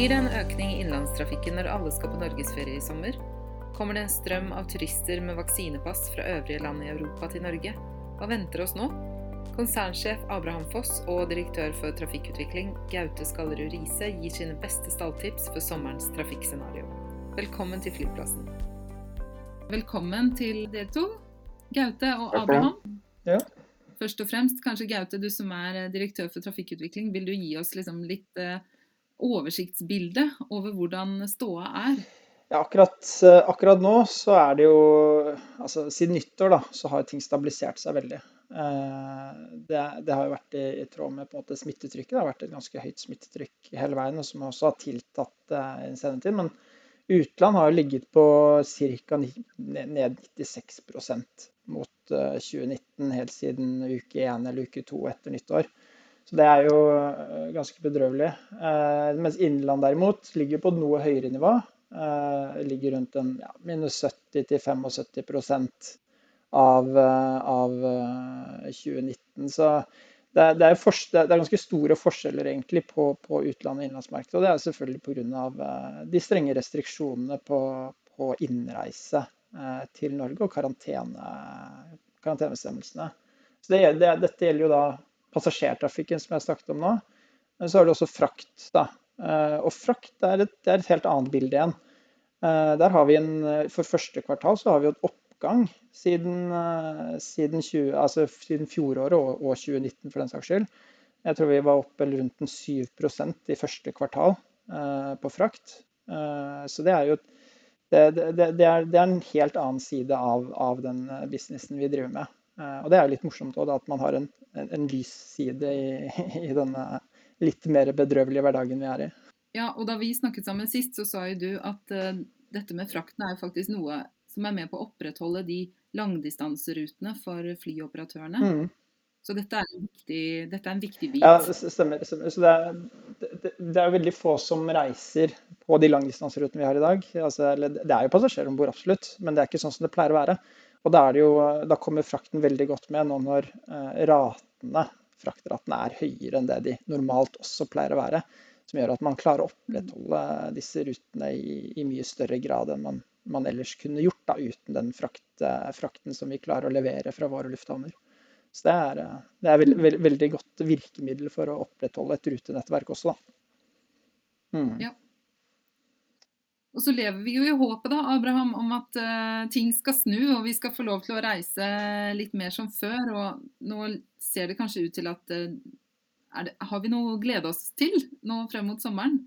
Blir det en økning i innlandstrafikken når alle skal på norgesferie i sommer? Kommer det en strøm av turister med vaksinepass fra øvrige land i Europa til Norge? Hva venter oss nå? Konsernsjef Abraham Foss og direktør for trafikkutvikling Gaute Skallerud Riise gir sine beste stalltips for sommerens trafikkscenario. Velkommen til flyplassen. Velkommen til dere to, Gaute og Abraham. Ja. Først og fremst, kanskje Gaute, du som er direktør for trafikkutvikling, vil du gi oss liksom litt eh, oversiktsbilde over hvordan ståa er? Ja, akkurat, eh, akkurat, nå så er det jo altså Siden nyttår da, så har ting stabilisert seg veldig. Eh, det, det har jo vært i, i tråd med på en måte smittetrykket. Det har vært et ganske høyt smittetrykk hele veien, og som også har tiltatt eh, i en senere tid. Men utland har jo ligget på ca. ned 96% mot 2019 helt siden uke 1 eller uke 2 etter nyttår. Så det er jo eh, ganske bedrøvelig. Eh, mens innland derimot ligger på noe høyere nivå. Eh, ligger rundt en ja, minus 70 til 75 av, av 2019. Så det er, det, er det er, ganske store forskjeller egentlig på, på utlandet og innenlandsmarkedet. Og det er selvfølgelig pga. de strenge restriksjonene på, på innreise til Norge og karantene, karantenebestemmelsene. Så det, dette gjelder jo da passasjertrafikken som jeg snakket om nå. Men så har du også frakt. da. Eh, og frakt er et, er et helt annet bilde igjen. Eh, der har vi en, For første kvartal så har vi et oppgang siden, eh, siden, 20, altså siden fjoråret og, og, 2019 for den saks skyld. Jeg tror vi var oppe rundt en 7% i første kvartal på frakt. Så det er jo det, det, det, er, det, er, en helt annen side av, av den businessen vi driver med. Og det er jo litt morsomt også, at man har en, en, en lys side i, i, denne litt mer bedrøvelige hverdagen vi er i. Ja, og da vi snakket sammen sist, så sa jo du at uh, dette med frakten er faktisk noe som er med på å opprettholde de langdistanserutene for flyoperatørene. Mm. Så dette er, viktig, dette er, en viktig bit. Ja, det stemmer. stemmer. Så det er, det, det er veldig få som reiser på de langdistanserutene vi har i dag. Altså, det er jo passasjerer om bord, absolutt, men det er ikke sånn som det pleier å være. Og da, jo, da, kommer frakten veldig godt med nå når eh, ratene, fraktratene er høyere enn det de normalt også pleier å være. Som gjør at man klarer å opprettholde disse rutene i, i mye større grad enn man, man ellers kunne gjort da, uten den frakt, frakten som vi klarer å levere fra våre lufthavner. Så det er, eh, det er veld, veld, veldig godt virkemiddel for å opprettholde et rutenettverk også. Da. Mm. Ja. Og så lever vi jo i håpet, da, Abraham, om at uh, ting skal snu og vi skal få lov til å reise litt mer som før. Og nå ser det kanskje ut til at uh, det, Har vi noe å glede oss til nå frem mot sommeren?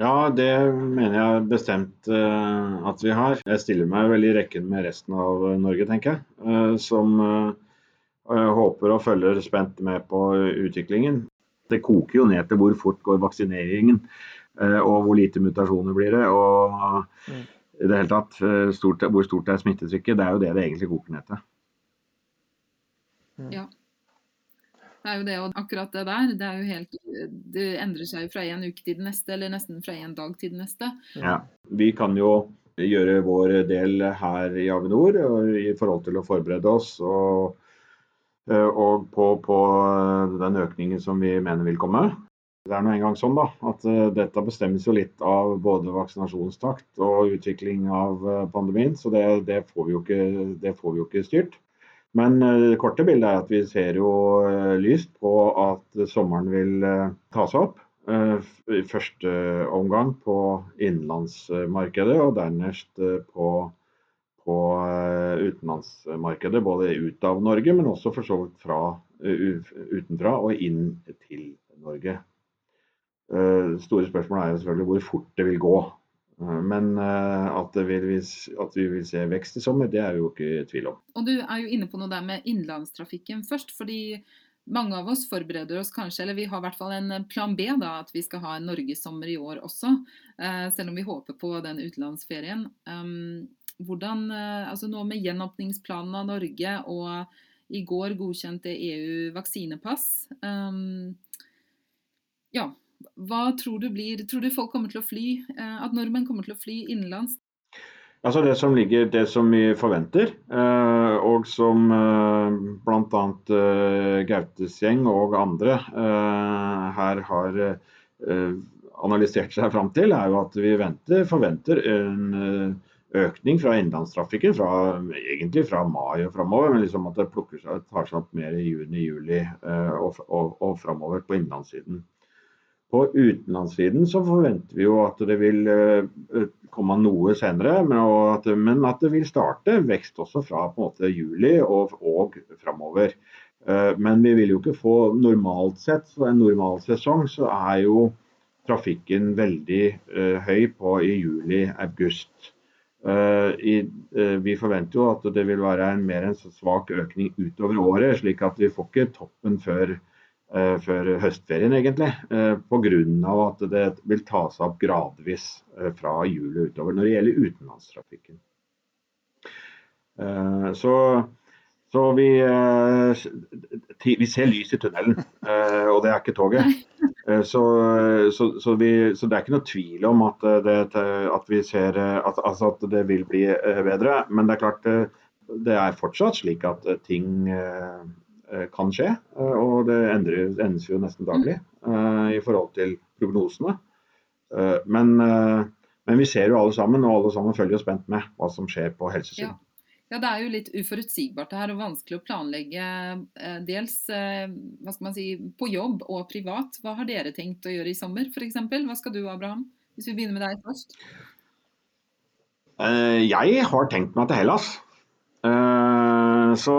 Ja, det mener jeg bestemt uh, at vi har. Jeg stiller meg vel i rekken med resten av Norge, tenker jeg. som håper og følger spent med på utviklingen. Det koker jo ned til hvor fort går vaksineringen. Eh, og hvor lite mutasjoner blir det. Og mm. i det hele tatt, eh, stort, hvor stort er smittetrykket? Det er jo det det egentlig koker ned til. Mm. Ja. Det er jo det, og akkurat det der, det er jo helt Det endrer seg jo fra en uke til den neste, eller nesten fra en dag til den neste. Ja. Vi kan jo gjøre vår del her i Avinor i forhold til å forberede oss og, eh, og på, på den økningen som vi mener vil komme. Det er nå engang sånn da, at uh, dette bestemmes jo litt av både vaksinasjonstakt og utvikling av uh, pandemien, så det, det, får ikke, det, får vi jo ikke, styrt. Men uh, det korte bildet er at vi ser jo lyst på at sommeren vil ta seg opp. I første omgang på innenlandsmarkedet, og dernest på, på utenlandsmarkedet. Både ut av Norge, men også for så vidt fra, utenfra og inn til Norge. Det eh, store spørsmålet er jo selvfølgelig hvor fort det vil gå. Eh, men eh, at, vil, at, vi vil se vekst i sommer, det er vi jo ikke i tvil om. Og Du er jo inne på noe der med innenlandstrafikken først. fordi mange av oss forbereder oss kanskje, eller vi har i hvert fall en plan B, da, at vi skal ha en norgessommer i år også. Selv om vi håper på den utenlandsferien. Hvordan, altså Nå med gjenåpningsplanen av Norge og i går godkjente EU vaksinepass. Ja, hva tror du blir Tror du folk kommer til å fly, eh, at nordmenn kommer til å fly innenlands? Altså det som ligger, det som vi forventer, eh, og som eh, bl.a. Gautes gjeng og andre her har analysert seg fram til, er jo at vi venter, forventer en økning fra innenlandstrafikken fra, egentlig fra mai og framover, men liksom at det plukker seg, tar seg opp mer i juni, juli og, og, og framover på innenlandssiden. På utenlandssiden så forventer vi jo at det vil komme noe senere, men at, men at det vil starte vekst også fra på en måte juli og, og framover. Men vi vil jo ikke få normalt sett, så en normal sesong så er jo trafikken veldig høy på i juli-august. Vi forventer jo at det vil være en mer enn svak økning utover året, slik at vi får ikke toppen før Eh, før høstferien, egentlig. Eh, Pga. at det vil ta seg opp gradvis eh, fra juli utover når det gjelder utenlandstrafikken. Så, så vi, vi, ser lys i tunnelen, og det er ikke toget. Så, så, så, vi, så det er ikke noe tvil om at det, at vi ser at, altså at det vil bli bedre. Men det er klart det er fortsatt slik at ting Eh, kan skje. Eh, og det endres, endres jo nesten daglig uh, i forhold til prognosene. Men, men, vi ser jo alle sammen, og alle sammen følger jo spent med hva som skjer på helsesiden. Ja. ja. Det er jo litt uforutsigbart det her, og vanskelig å planlegge dels hva skal man si, på jobb og privat. Hva har dere tenkt å gjøre i sommer f.eks.? Hva skal du Abraham? Hvis vi begynner med deg først. Jeg har tenkt meg til Hellas. Så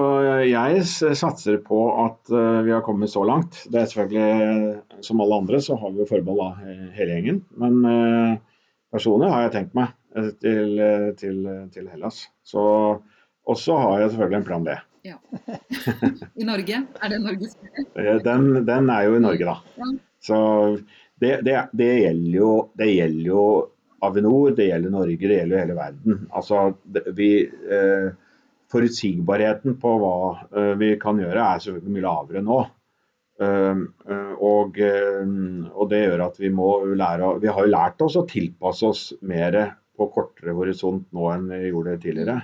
jeg satser på at eh, vi har kommet så langt. Det er selvfølgelig, Som alle andre så har vi jo forbehold av hele gjengen. Men eh, personlig har jeg tenkt meg eh, til, til, til Hellas. Så, og så har jeg selvfølgelig en plan B. Ja. I Norge? Er det Norges den, den er jo i Norge, da. Så det, det, det, gjelder jo, det gjelder jo Avinor, det gjelder Norge, det gjelder jo hele verden. Altså, vi... Eh, forutsigbarheten på hva eh, vi kan gjøre, er selvfølgelig mye lavere nå. Eh, eh, og, og, det gjør at vi må lære Vi har jo lært oss å tilpasse oss mer på kortere horisont nå enn vi gjorde tidligere.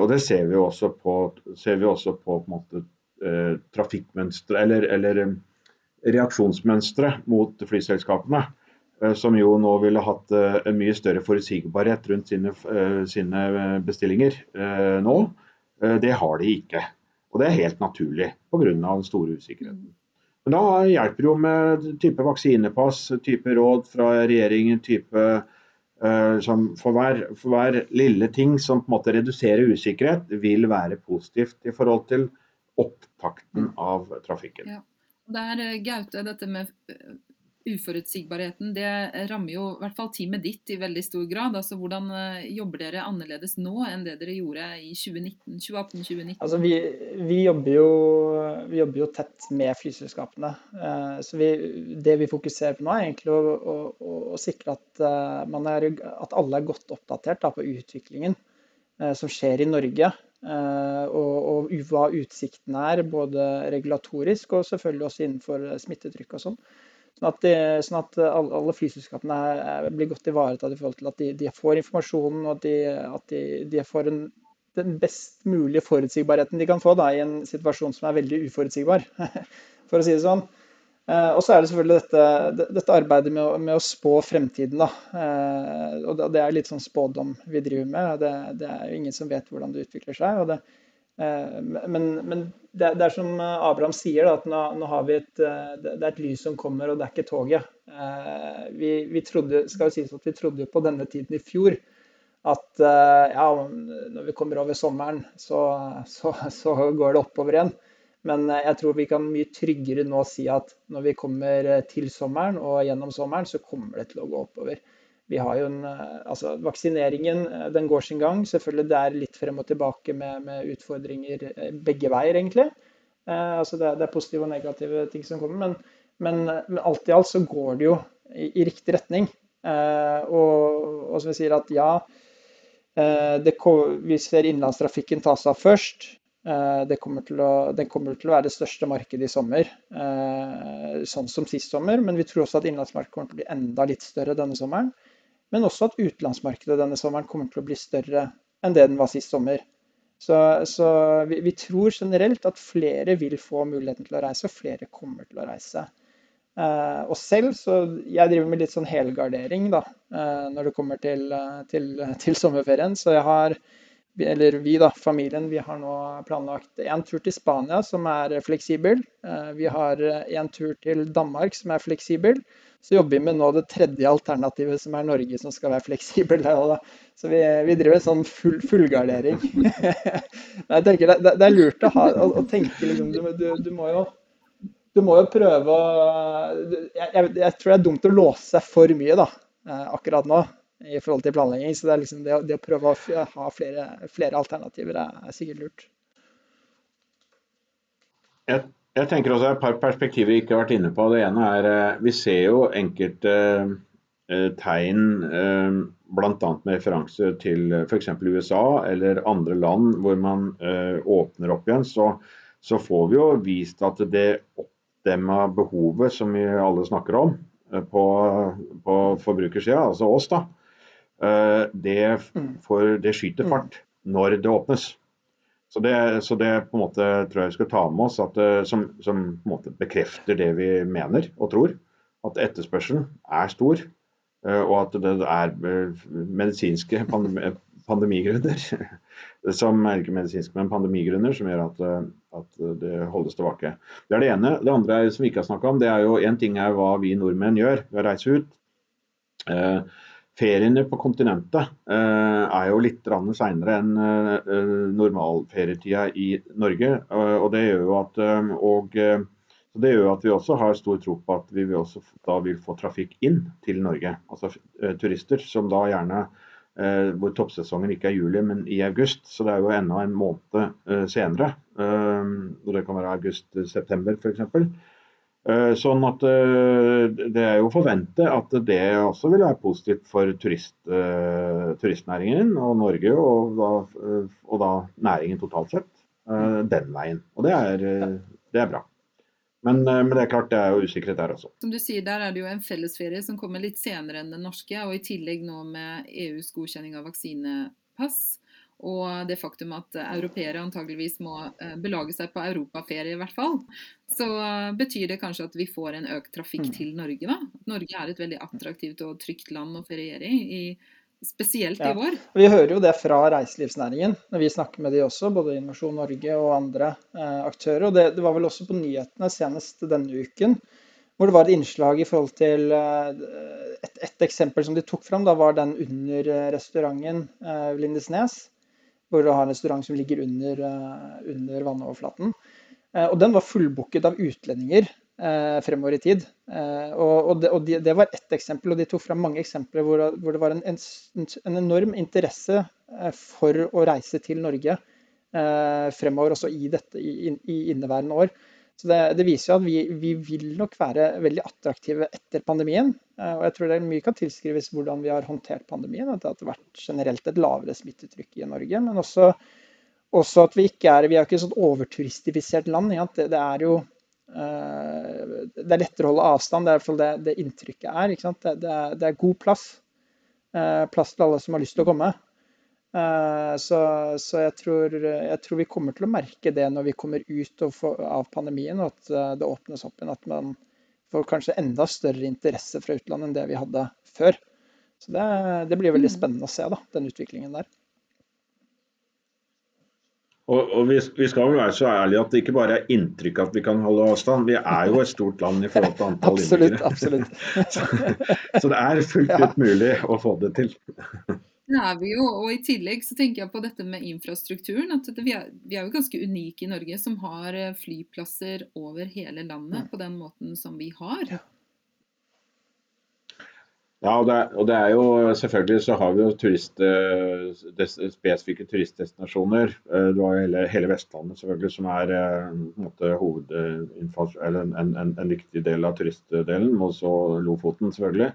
Og det ser vi også på, vi også på, på måte, trafikkmønstre, eller, eller reaksjonsmønstre mot flyselskapene. Som jo nå ville hatt en mye større forutsigbarhet rundt sine, sine bestillinger nå. Eh, det har de ikke. Og det er helt naturlig pga. den store usikkerheten. Men da hjelper jo med type vaksinepass, type råd fra regjeringen, type for hver, for hver, lille ting som på en måte reduserer usikkerhet, vil være positivt i forhold til opptakten av trafikken. Ja. Der, er eh, Gaute, dette med uforutsigbarheten det rammer jo i hvert fall teamet ditt i veldig stor grad. altså Hvordan eh, jobber dere annerledes nå enn det dere gjorde i 2018-2019? Altså vi, vi, jobber jo, vi, jobber jo, tett med flyselskapene. Eh, så vi, Det vi fokuserer på nå, er egentlig å, å, å sikre at, eh, er, at, alle er godt oppdatert da, på utviklingen som skjer i Norge. Og, og hva utsiktene er, både regulatorisk og selvfølgelig også innenfor smittetrykk og sånn. Sånn at, de, sånn at alle flyselskapene blir godt ivaretatt i forhold til at de, de får informasjonen og at de, at de, de får en, den best mulige forutsigbarheten de kan få da, i en situasjon som er veldig uforutsigbar, for å si det sånn. Eh, og så er det selvfølgelig dette, dette arbeidet med å, med å, spå fremtiden. Da. Eh, og det, er litt sånn spådom vi driver med. Det, det er jo ingen som vet hvordan det utvikler seg. og det, Eh, men, men det, er som Abraham sier, at nå, nå, har vi et, eh, det er et lys som kommer, og det er ikke toget. Eh, vi, vi trodde, skal jo sies at vi trodde på denne tiden i fjor at ja, når vi kommer over sommeren, så, så, så går det oppover igjen. Men jeg tror vi kan mye tryggere nå si at når vi kommer til sommeren og gjennom sommeren, så kommer det til å gå oppover vi har jo en, eh, altså Vaksineringen eh, den går sin gang. Selvfølgelig det er litt frem og tilbake med, med utfordringer eh, begge veier, egentlig. Eh, altså det, det, er positive og negative ting som kommer. Men, men, men alt i alt så går det jo i, i riktig retning. Eh, og, og, som vi sier at ja, eh, det, vi ser innenlandstrafikken ta seg av først. Det kommer, å, det kommer, til å, være det største markedet i sommer, sånn som sist sommer. Men vi tror også at innenlandsmarkedet kommer til å bli enda litt større denne sommeren. Men også at utenlandsmarkedet denne sommeren kommer til å bli større enn det den var sist sommer. Så, så vi, vi, tror generelt at flere vil få muligheten til å reise, og flere kommer til å reise. Og selv så Jeg driver med litt sånn helgardering da, når det kommer til, til, til sommerferien. Så jeg har eller vi da, familien, vi har nå planlagt en tur til Spania som er fleksibel. Eh, vi har en tur til Danmark som er fleksibel. Så jobber vi med nå det tredje alternativet som er Norge som skal være fleksibel. Så vi, vi driver en sånn full, fullgardering. Jeg tenker det, det, er lurt å, ha, å, tenke liksom, du, du, du, må jo, du må jo prøve å jeg, jeg, jeg tror det er dumt å låse seg for mye da, eh, akkurat nå i forhold til planlegging. Så det, liksom det, det å prøve å ha flere, flere alternativer er, er, sikkert lurt. Jeg, jeg, tenker også et par perspektiver vi ikke har vært inne på. Det ene er eh, vi ser jo enkelte eh, tegn eh, bl.a. med referanse til f.eks. USA eller andre land hvor man åpner opp igjen. Så, så, får vi jo vist at det oppdemma behovet som vi alle snakker om på, på forbrukersida, altså oss, da, det, for, det skyter mm. fart når det åpnes. Så det, så det, på en måte tror jeg vi skal ta med oss, at, eh, som, som, på en måte bekrefter det vi mener og tror. At etterspørselen er stor, eh, og at det er medisinske pandemi, pandemigrunner som er ikke medisinske, men pandemigrunner som gjør at, at, det holdes tilbake. Det er det ene. Det andre som vi ikke har snakka om, det er jo én ting er hva vi nordmenn gjør ved å reise ut. Feriene på kontinentet eh, er jo litt seinere enn eh, normalferietida i Norge. Eh, og det gjør jo at, eh, og, eh, det gjør at vi også har stor tro på at vi vil da vil få trafikk inn til Norge. Altså eh, turister som da gjerne hvor toppsesongen ikke er juli, men i august. Så det er jo enda en måned senere. og det kan være august-september f.eks. Eh, sånn at eh, Det er jo å forvente at det også vil være positivt for turist, eh, turistnæringen og Norge, og da, og da, næringen totalt sett, den veien. Og det er, det er bra. Men, men, det er klart det er jo usikkerhet der også. Som du sier, Der er det jo en fellesferie som kommer litt senere enn den norske. Og i tillegg nå med EUs godkjenning av vaksinepass og det faktum at europeere antageligvis må eh, belage seg på europaferie i hvert fall, så betyr det kanskje at vi får en økt trafikk mm. til Norge. da. Norge er et veldig attraktivt og trygt land å feriere i. Spesielt ja. i vår. Vi hører jo det fra reiselivsnæringen når vi snakker med de også, både Innovasjon Norge og andre eh, aktører. og det, det, var vel også på nyhetene senest denne uken hvor det var et innslag i forhold til eh, et, et eksempel som de tok fram. Da var den under restauranten eh, Lindesnes hvor du har en restaurant som ligger under, eh, under vannoverflaten. Eh, og den var fullbooket av utlendinger eh, fremover i tid. Og, og, det, og det, var ett eksempel, og de tok fram mange eksempler hvor, hvor det var en, en, en, enorm interesse for å reise til Norge fremover, også i, dette, i, i inneværende år. Så det, det, viser jo at vi, vi, vil nok være veldig attraktive etter pandemien. Eh, og jeg tror det mye kan tilskrives hvordan vi har håndtert pandemien. At det har vært generelt et lavere smittetrykk i Norge. Men også, også at vi ikke er Vi er ikke et sånt overturistifisert land. Ja. Det, det, er jo eh, det er lettere å holde avstand. Det er i hvert fall det, det inntrykket er. Det, det, er. god plass. Eh, plass til alle som har lyst til å komme. Eh, så, så jeg, tror, jeg, tror, vi kommer til å merke det når vi kommer ut av pandemien, og at eh, det åpnes opp igjen. At man får kanskje enda større interesse fra utlandet enn det vi hadde før. Så det, det blir veldig mm. spennende å se, da, den utviklingen der. Og, og vi, vi, skal vel være så ærlige at det ikke bare er inntrykk at vi kan holde avstand. Vi er jo et stort land i forhold til antall innbyggere. Absolutt, absolutt. så, så, det er fullt ut mulig å få det til. Det er vi jo, og i tillegg så tenker jeg på dette med infrastrukturen. at vi er, vi er jo ganske unike i Norge som har eh, flyplasser over hele landet på den måten som vi har. Ja, og det, og det er jo selvfølgelig så har vi jo turist, eh, des, spesifikke turistdestinasjoner. Eh, du har hele, hele Vestlandet selvfølgelig som er en, hoved, en, en, en, viktig del av turistdelen. Og så Lofoten selvfølgelig.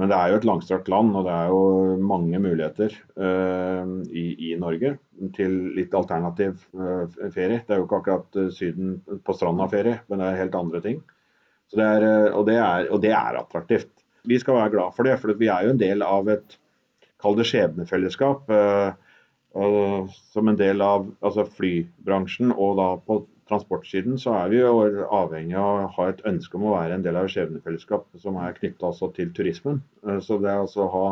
Men det er jo et langstrakt land, og det er jo mange muligheter uh, i, i, Norge til litt alternativ uh, ferie. Det er jo ikke akkurat uh, Syden på stranda-ferie, men det er helt andre ting. Det er, og, det er, og, det er, attraktivt. Vi skal være glad for det, for vi er jo en del av et kall det skjebnefellesskap. som en del av altså flybransjen og da på transportsiden så er vi jo avhengig av å ha et ønske om å være en del av skjebnefellesskap som er knytta til turismen. Så det altså å ha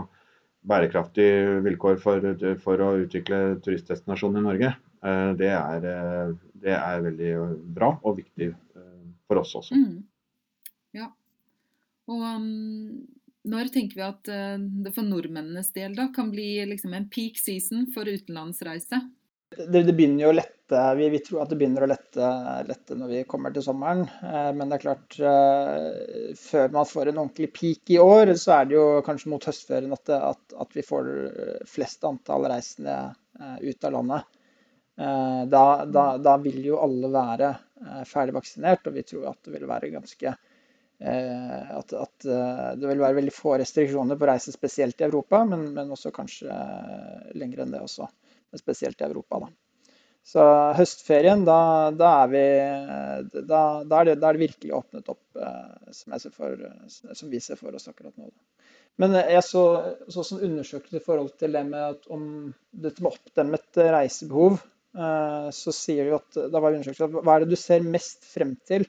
bærekraftige vilkår for, for, å utvikle turistdestinasjonen i Norge, det er, det er, veldig bra og viktig for oss også. Mm. Ja. Og um, når tenker vi at det for nordmennenes del da kan bli liksom en peak season for utenlandsreise? Det, det, begynner jo å lette. Vi, vi, tror at det begynner å lette, lette, når vi kommer til sommeren. Eh, men det er klart, eh, før man får en ordentlig peak i år, så er det jo kanskje mot høstferien at, at, at, vi får flest antall reisende eh, ut av landet. Da, da, da, vil jo alle være ferdig vaksinert, og vi tror at det vil være ganske at, at, det vil være veldig få restriksjoner på reise, spesielt i Europa, men, men også kanskje lenger enn det også. Spesielt i Europa, da. Så høstferien, da, da er vi da, da, er det, da, er det, virkelig åpnet opp, eh, som, for, som, vi ser for oss akkurat nå. Men jeg så, så en undersøkelse i forhold til det med at om dette med oppdemmet reisebehov. Så sier de at da var undersøkelse hva er det du ser mest frem til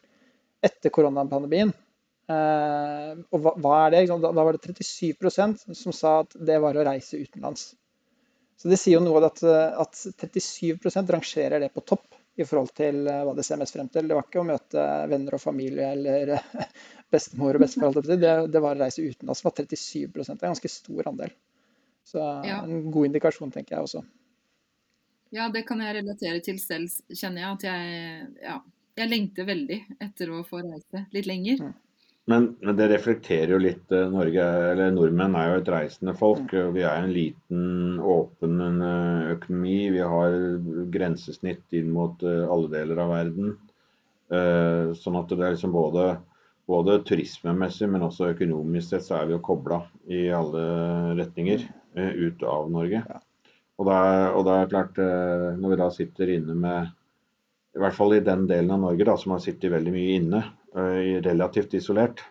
etter koronapandemien? Uh, og hva, hva, er det? Da, var det 37% som sa at det var å reise utenlands. Så det sier jo noe at, at 37% rangerer det på topp i forhold til uh, hva de ser mest frem til. Det var ikke å møte venner og familie eller uh, bestemor og bestefar. Det, det var å reise utenlands. Det var 37 Det er en ganske stor andel. Så ja. en god indikasjon, tenker jeg også. Ja, det kan jeg relatere til selv, kjenner jeg. At jeg, ja, jeg lengter veldig etter å få reise litt lenger. Mm. Men, men, det reflekterer jo litt eh, Norge, eller Nordmenn er jo et reisende folk. Mm. Vi er en liten, åpen eh, økonomi. Vi har grensesnitt inn mot eh, alle deler av verden. Sånn at det er liksom både, både turismemessig, men også økonomisk sett så er vi jo kobla i alle retninger ut av Norge. Og det, er, og det er klart, når vi da sitter inne med i hvert fall i den delen av Norge da, som har sittet veldig mye inne, relativt isolert.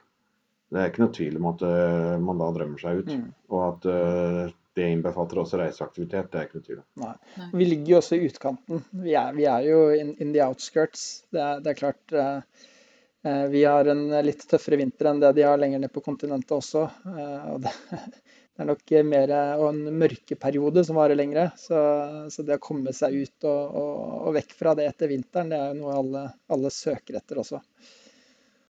Det er ikke noe tvil om at uh, man da drømmer seg ut. Mm. Og at uh, det innbefatter også reiseaktivitet. Det er ikke noe tvil om. Nei. Vi ligger jo også i utkanten. Vi er, vi er jo in, in, the outskirts. Det er, det er klart uh, Vi har en litt tøffere vinter enn det de har lenger ned på kontinentet også. og det, det er nok mer og en mørkeperiode som varer lengre. Så, så, det å komme seg ut og, og, og, vekk fra det etter vinteren, det er jo noe alle, alle søker etter også.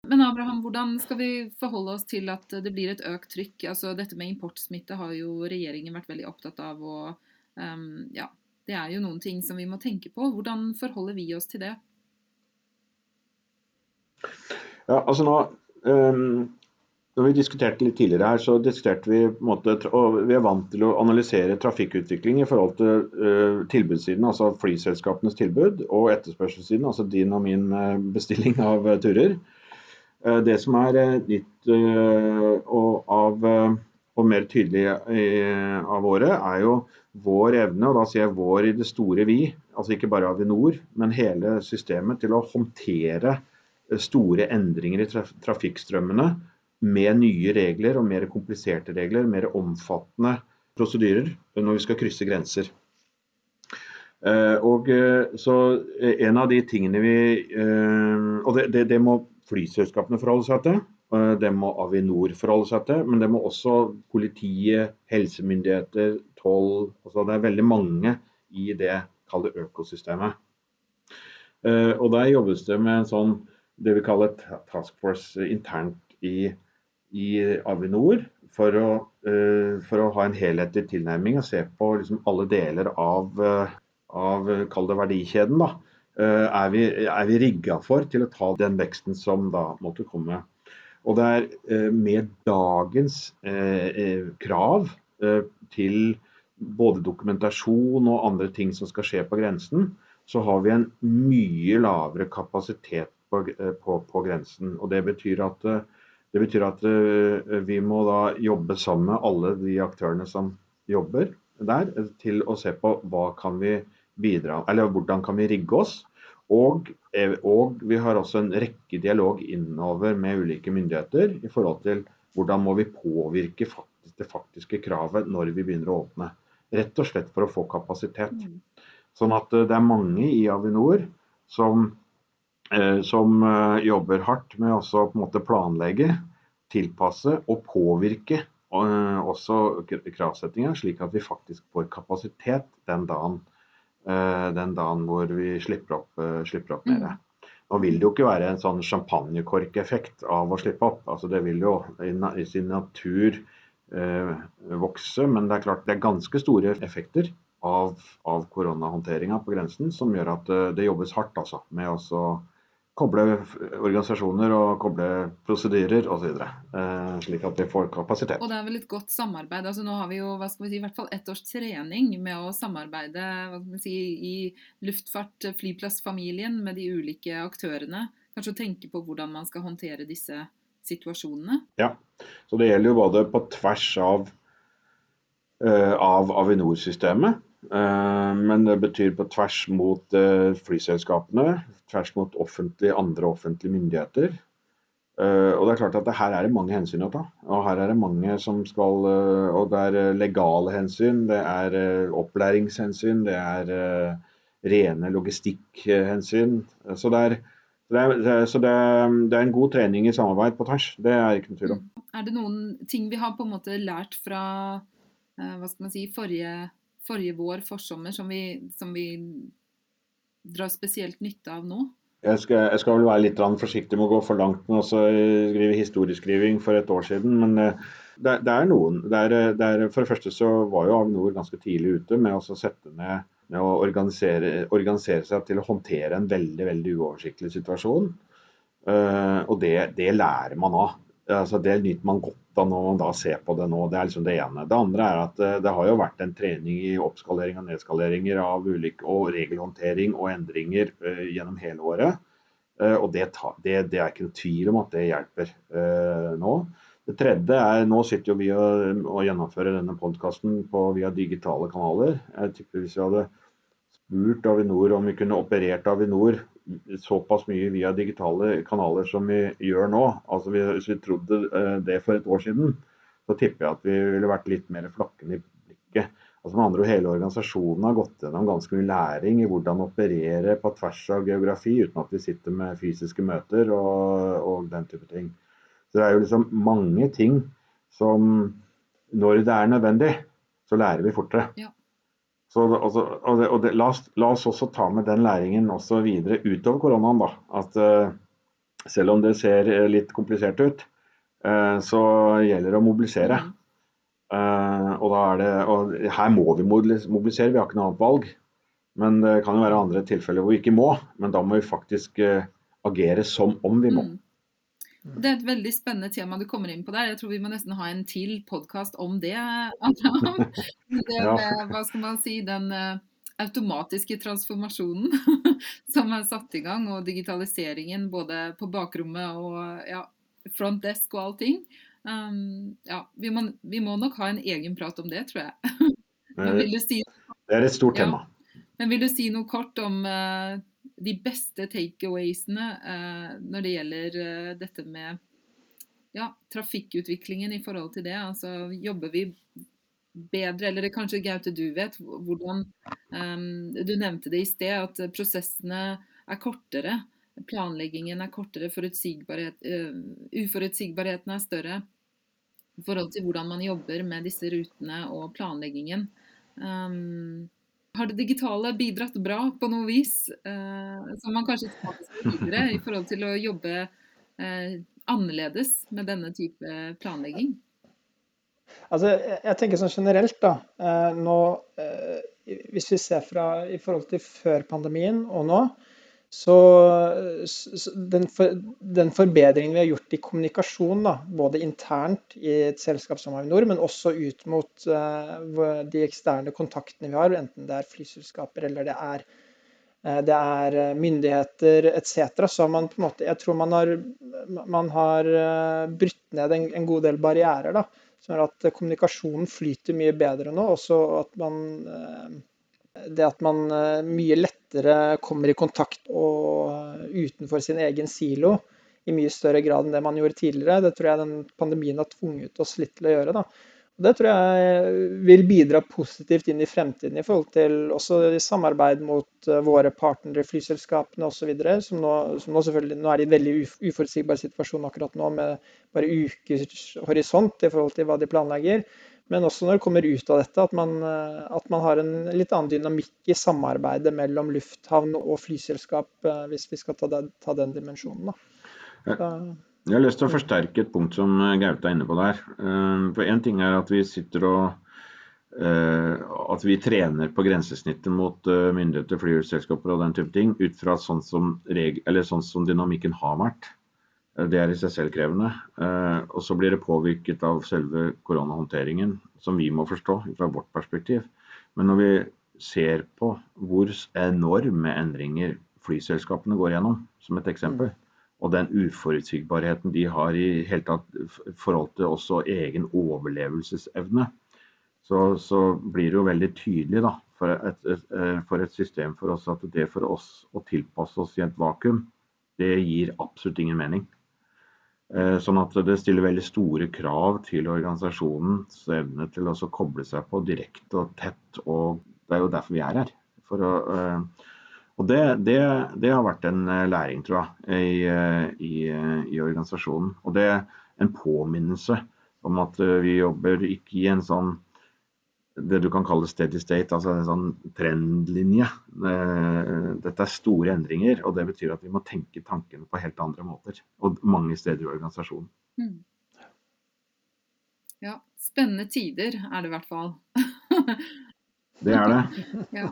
Men Abraham, hvordan skal vi forholde oss til at det blir et økt trykk? Altså, dette med importsmitte har jo regjeringen vært veldig opptatt av. og um, ja, Det er jo noen ting som vi må tenke på. Hvordan forholder vi oss til det? Ja, altså nå, um, når vi diskuterte litt tidligere her, så diskuterte vi på en måte, og vi er vant til å analysere trafikkutvikling i forhold til uh, tilbudssiden, altså flyselskapenes tilbud, og etterspørselssiden, altså din og min uh, bestilling av turer. Eh, det som er eh, nytt eh, og, av, og mer tydelig av året, er jo vår evne, og da sier jeg vår i det store vi, altså ikke bare Avinor, men hele systemet til å håndtere store endringer i trafikkstrømmene med nye regler og mer kompliserte regler, mer omfattende prosedyrer når vi skal krysse grenser. Og så En av de tingene vi Og det, det, det må flyselskapene forholde seg til. Det må Avinor forholde seg til, men det må også politiet, helsemyndigheter, toll altså Det er veldig mange i det kalde økosystemet. Eh, og Der jobbes det med en sånn det vi kaller task force internt i, i Avinor. For å, eh, for å, ha en helhetlig tilnærming og se på liksom alle deler av, eh, av kall det verdikjeden. da, Eh, er vi, er vi rigga for til å ta den veksten som da måtte komme. Og det er eh, med dagens eh, krav til både dokumentasjon og andre ting som skal skje på grensen, så har vi en mye lavere kapasitet på, på, på grensen. Og det betyr at, det betyr at vi må da jobbe sammen med alle de aktørene som jobber der, til å se på hva kan vi bidra, eller hvordan kan vi rigge oss. Og, eh, og, vi har også en rekke dialog innover med ulike myndigheter i forhold til hvordan må vi påvirke det faktiske kravet når vi begynner å åpne. Rett og slett for å få kapasitet. Mm. Sånn at eh, det er mange i Avinor som som jobber hardt med å planlegge, tilpasse og påvirke også kravsettinga, slik at vi faktisk får kapasitet den dagen, den dagen hvor vi slipper opp, slipper opp mer. Nå vil det jo ikke være en sånn champagnekorkeffekt av å slippe opp. Altså det vil jo i sin natur eh, vokse, men det er klart det er ganske store effekter av, av koronahåndteringa på grensen som gjør at eh, det jobbes hardt altså, med å koble organisasjoner og koble prosedyrer osv. Eh, slik at vi får kapasitet. Og det er vel et godt samarbeid. altså Nå har vi jo hva skal vi si, i hvert fall ett års trening med å samarbeide hva skal vi si, i luftfart, flyplassfamilien med de ulike aktørene. Kanskje å tenke på hvordan man skal håndtere disse situasjonene. Ja, så det gjelder jo både på tvers av, uh, av Avinor-systemet Eh, men det betyr på tvers mot eh, flyselskapene, tvers mot offentlig, andre offentlige myndigheter. Eh, og det er klart at her er det mange hensyn å ta. Og her er det mange som skal Og det er legale hensyn, det er opplæringshensyn, det er rene logistikkhensyn. Så det er, det er, så det er, det er en god trening i samarbeid på tvers. Det er ikke noe tvil om. Er det noen ting vi har på en måte lært fra hva skal man si, forrige forrige vår, forsommer, som vi, som vi drar spesielt nytte av nå? Jeg skal, jeg skal, vel være litt forsiktig med å gå for langt med å skrive historieskriving for et år siden. Men eh, det, det er noen. Det er, det er, for det første så var jo Avinor ganske tidlig ute med å sette ned med å organisere, organisere, seg til å håndtere en veldig veldig uoversiktlig situasjon. Uh, og det, det, lærer man av. Altså, det nyter man godt da når man da ser på det nå. Det er liksom det ene. Det andre er at eh, det har jo vært en trening i oppskalering og nedskaleringer av ulike, og regelhåndtering og endringer uh, gjennom hele året. Uh, og det, det, det, er ikke noe tvil om at det hjelper nå. Det tredje er nå sitter jo vi og, og gjennomfører denne podkasten via digitale kanaler. Jeg tipper Hvis vi hadde spurt Avinor om vi kunne operert Avinor såpass mye via digitale kanaler som vi gjør nå, altså hvis vi trodde eh, det for et år siden, så tipper jeg at vi ville vært litt mer flakkende i blikket. Altså med andre ord, Hele organisasjonen har gått gjennom ganske mye læring i hvordan operere på tvers av geografi, uten at vi sitter med fysiske møter og, og den type ting. Så Det er jo liksom mange ting som når det er nødvendig, så lærer vi fortere. Ja. Så, altså, og det, og det, la, oss, la, oss, også ta med den læringen også videre utover koronaen. da, at uh, Selv om det ser eh, litt komplisert ut, uh, så gjelder det å mobilisere. Uh, og, det, og her må vi mobilisere, vi har ikke noe annet valg. Men det kan jo være andre tilfeller hvor vi ikke må. Men da må vi faktisk agere som om vi må. Mm. Det er et veldig spennende tema du kommer inn på der. Jeg tror vi må nesten ha en til podkast om det. det med, hva skal man si, den uh, automatiske transformasjonen som er satt i gang, og digitaliseringen både på bakrommet og ja, front desk og allting. Um, ja, vi må, vi må, nok ha en egen prat om det, tror jeg. si, det er et stort tema. Ja, men vil du si noe kort om uh, de beste takeawaysene eh, når det gjelder eh, dette med ja, trafikkutviklingen i forhold til det. Altså jobber vi bedre, eller det kanskje Gaute du vet, hvordan um, Du nevnte det i sted, at prosessene er kortere. Planleggingen er kortere, forutsigbarhet, uh, uforutsigbarheten er større i forhold til hvordan man jobber med disse rutene og planleggingen. Um, har det digitale bidratt bra på noe vis, eh, som man kanskje tar videre i forhold til å jobbe eh, annerledes med denne type planlegging? Altså, jeg tenker sånn generelt, da. Eh, nå, eh, hvis vi ser fra i forhold til før pandemien og nå, så, den, for, den, forbedringen vi har gjort i kommunikasjon, da, både internt i et selskap som Avinor, men også ut mot uh, de eksterne kontaktene vi har, enten det er flyselskaper eller det er, uh, det er eh, myndigheter etc., så man på en måte Jeg tror man har, man har uh, brutt ned en, en, god del barrierer. da, Som gjør at kommunikasjonen flyter mye bedre nå. Også at man det at man eh, mye lettere kommer i kontakt og eh, utenfor sin egen silo i mye større grad enn det man gjorde tidligere. Det tror jeg den pandemien har tvunget oss litt til å gjøre. Da. Det tror jeg vil bidra positivt inn i fremtiden i forhold til også samarbeid mot eh, våre partnere, flyselskapene osv. Som, nå, som nå selvfølgelig nå er i en veldig uforutsigbar situasjon akkurat nå med bare ukers horisont i forhold til hva de planlegger. Men også når det kommer ut av dette, at man, eh, at man har en litt annen dynamikk i samarbeidet mellom lufthavn og flyselskap, eh, hvis vi skal ta den, ta den dimensjonen. Da. Jeg har lyst til å forsterke et punkt som eh, Gaute er inne på der. For Én ting er at vi sitter og at vi trener på grensesnittet mot myndigheter, flyselskaper og den type ting, ut fra sånn som, sånn som dynamikken har vært. Det er i seg selv krevende. Og så blir det påvirket av selve koronahåndteringen, som vi må forstå fra vårt perspektiv. Men når vi ser på hvor enorme endringer flyselskapene går gjennom, som et eksempel, og den uforutsigbarheten de har i hele tatt forhold til også egen overlevelsesevne, så, så blir det jo veldig tydelig da, for et, et, for et, system for oss at det for oss å tilpasse oss i et vakuum, det gir absolutt ingen mening. Eh, sånn at det stiller veldig store krav til organisasjonens evne til å koble seg på direkte og tett. og Det er jo derfor vi er her. Å, eh, og det, det, det, har vært en eh, læring, tror jeg, i, i, i, organisasjonen. Og det er en påminnelse om at vi jobber ikke i en sånn det du kan kalle steady state, altså en sånn trendlinje. Dette er store endringer, og det betyr at vi må tenke tankene på helt andre måter. Og mange steder i organisasjonen. Mm. Ja, spennende tider er det i hvert fall. det er det. ja.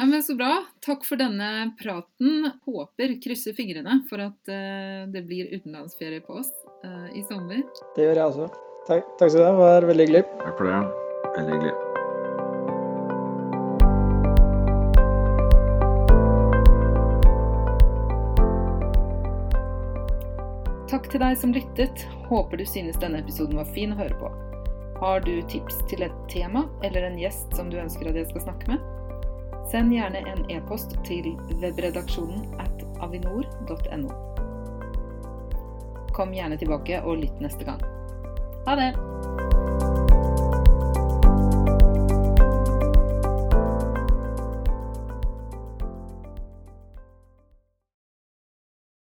Ja, men Så bra. Takk for denne praten. Håper, krysser fingrene for at uh, det blir utenlandsferie på oss uh, i sommer. Det gjør jeg også. Takk, takk skal du ha. Det var veldig hyggelig. Takk for det. Veldig hyggelig. Takk til deg som lyttet. Håper du synes denne episoden var fin å høre på. Har du tips til et tema eller en gjest som du ønsker at jeg skal snakke med? Send gjerne en e-post til webredaksjonen at avinor.no. Kom gjerne tilbake og lytt neste gang. Ha det!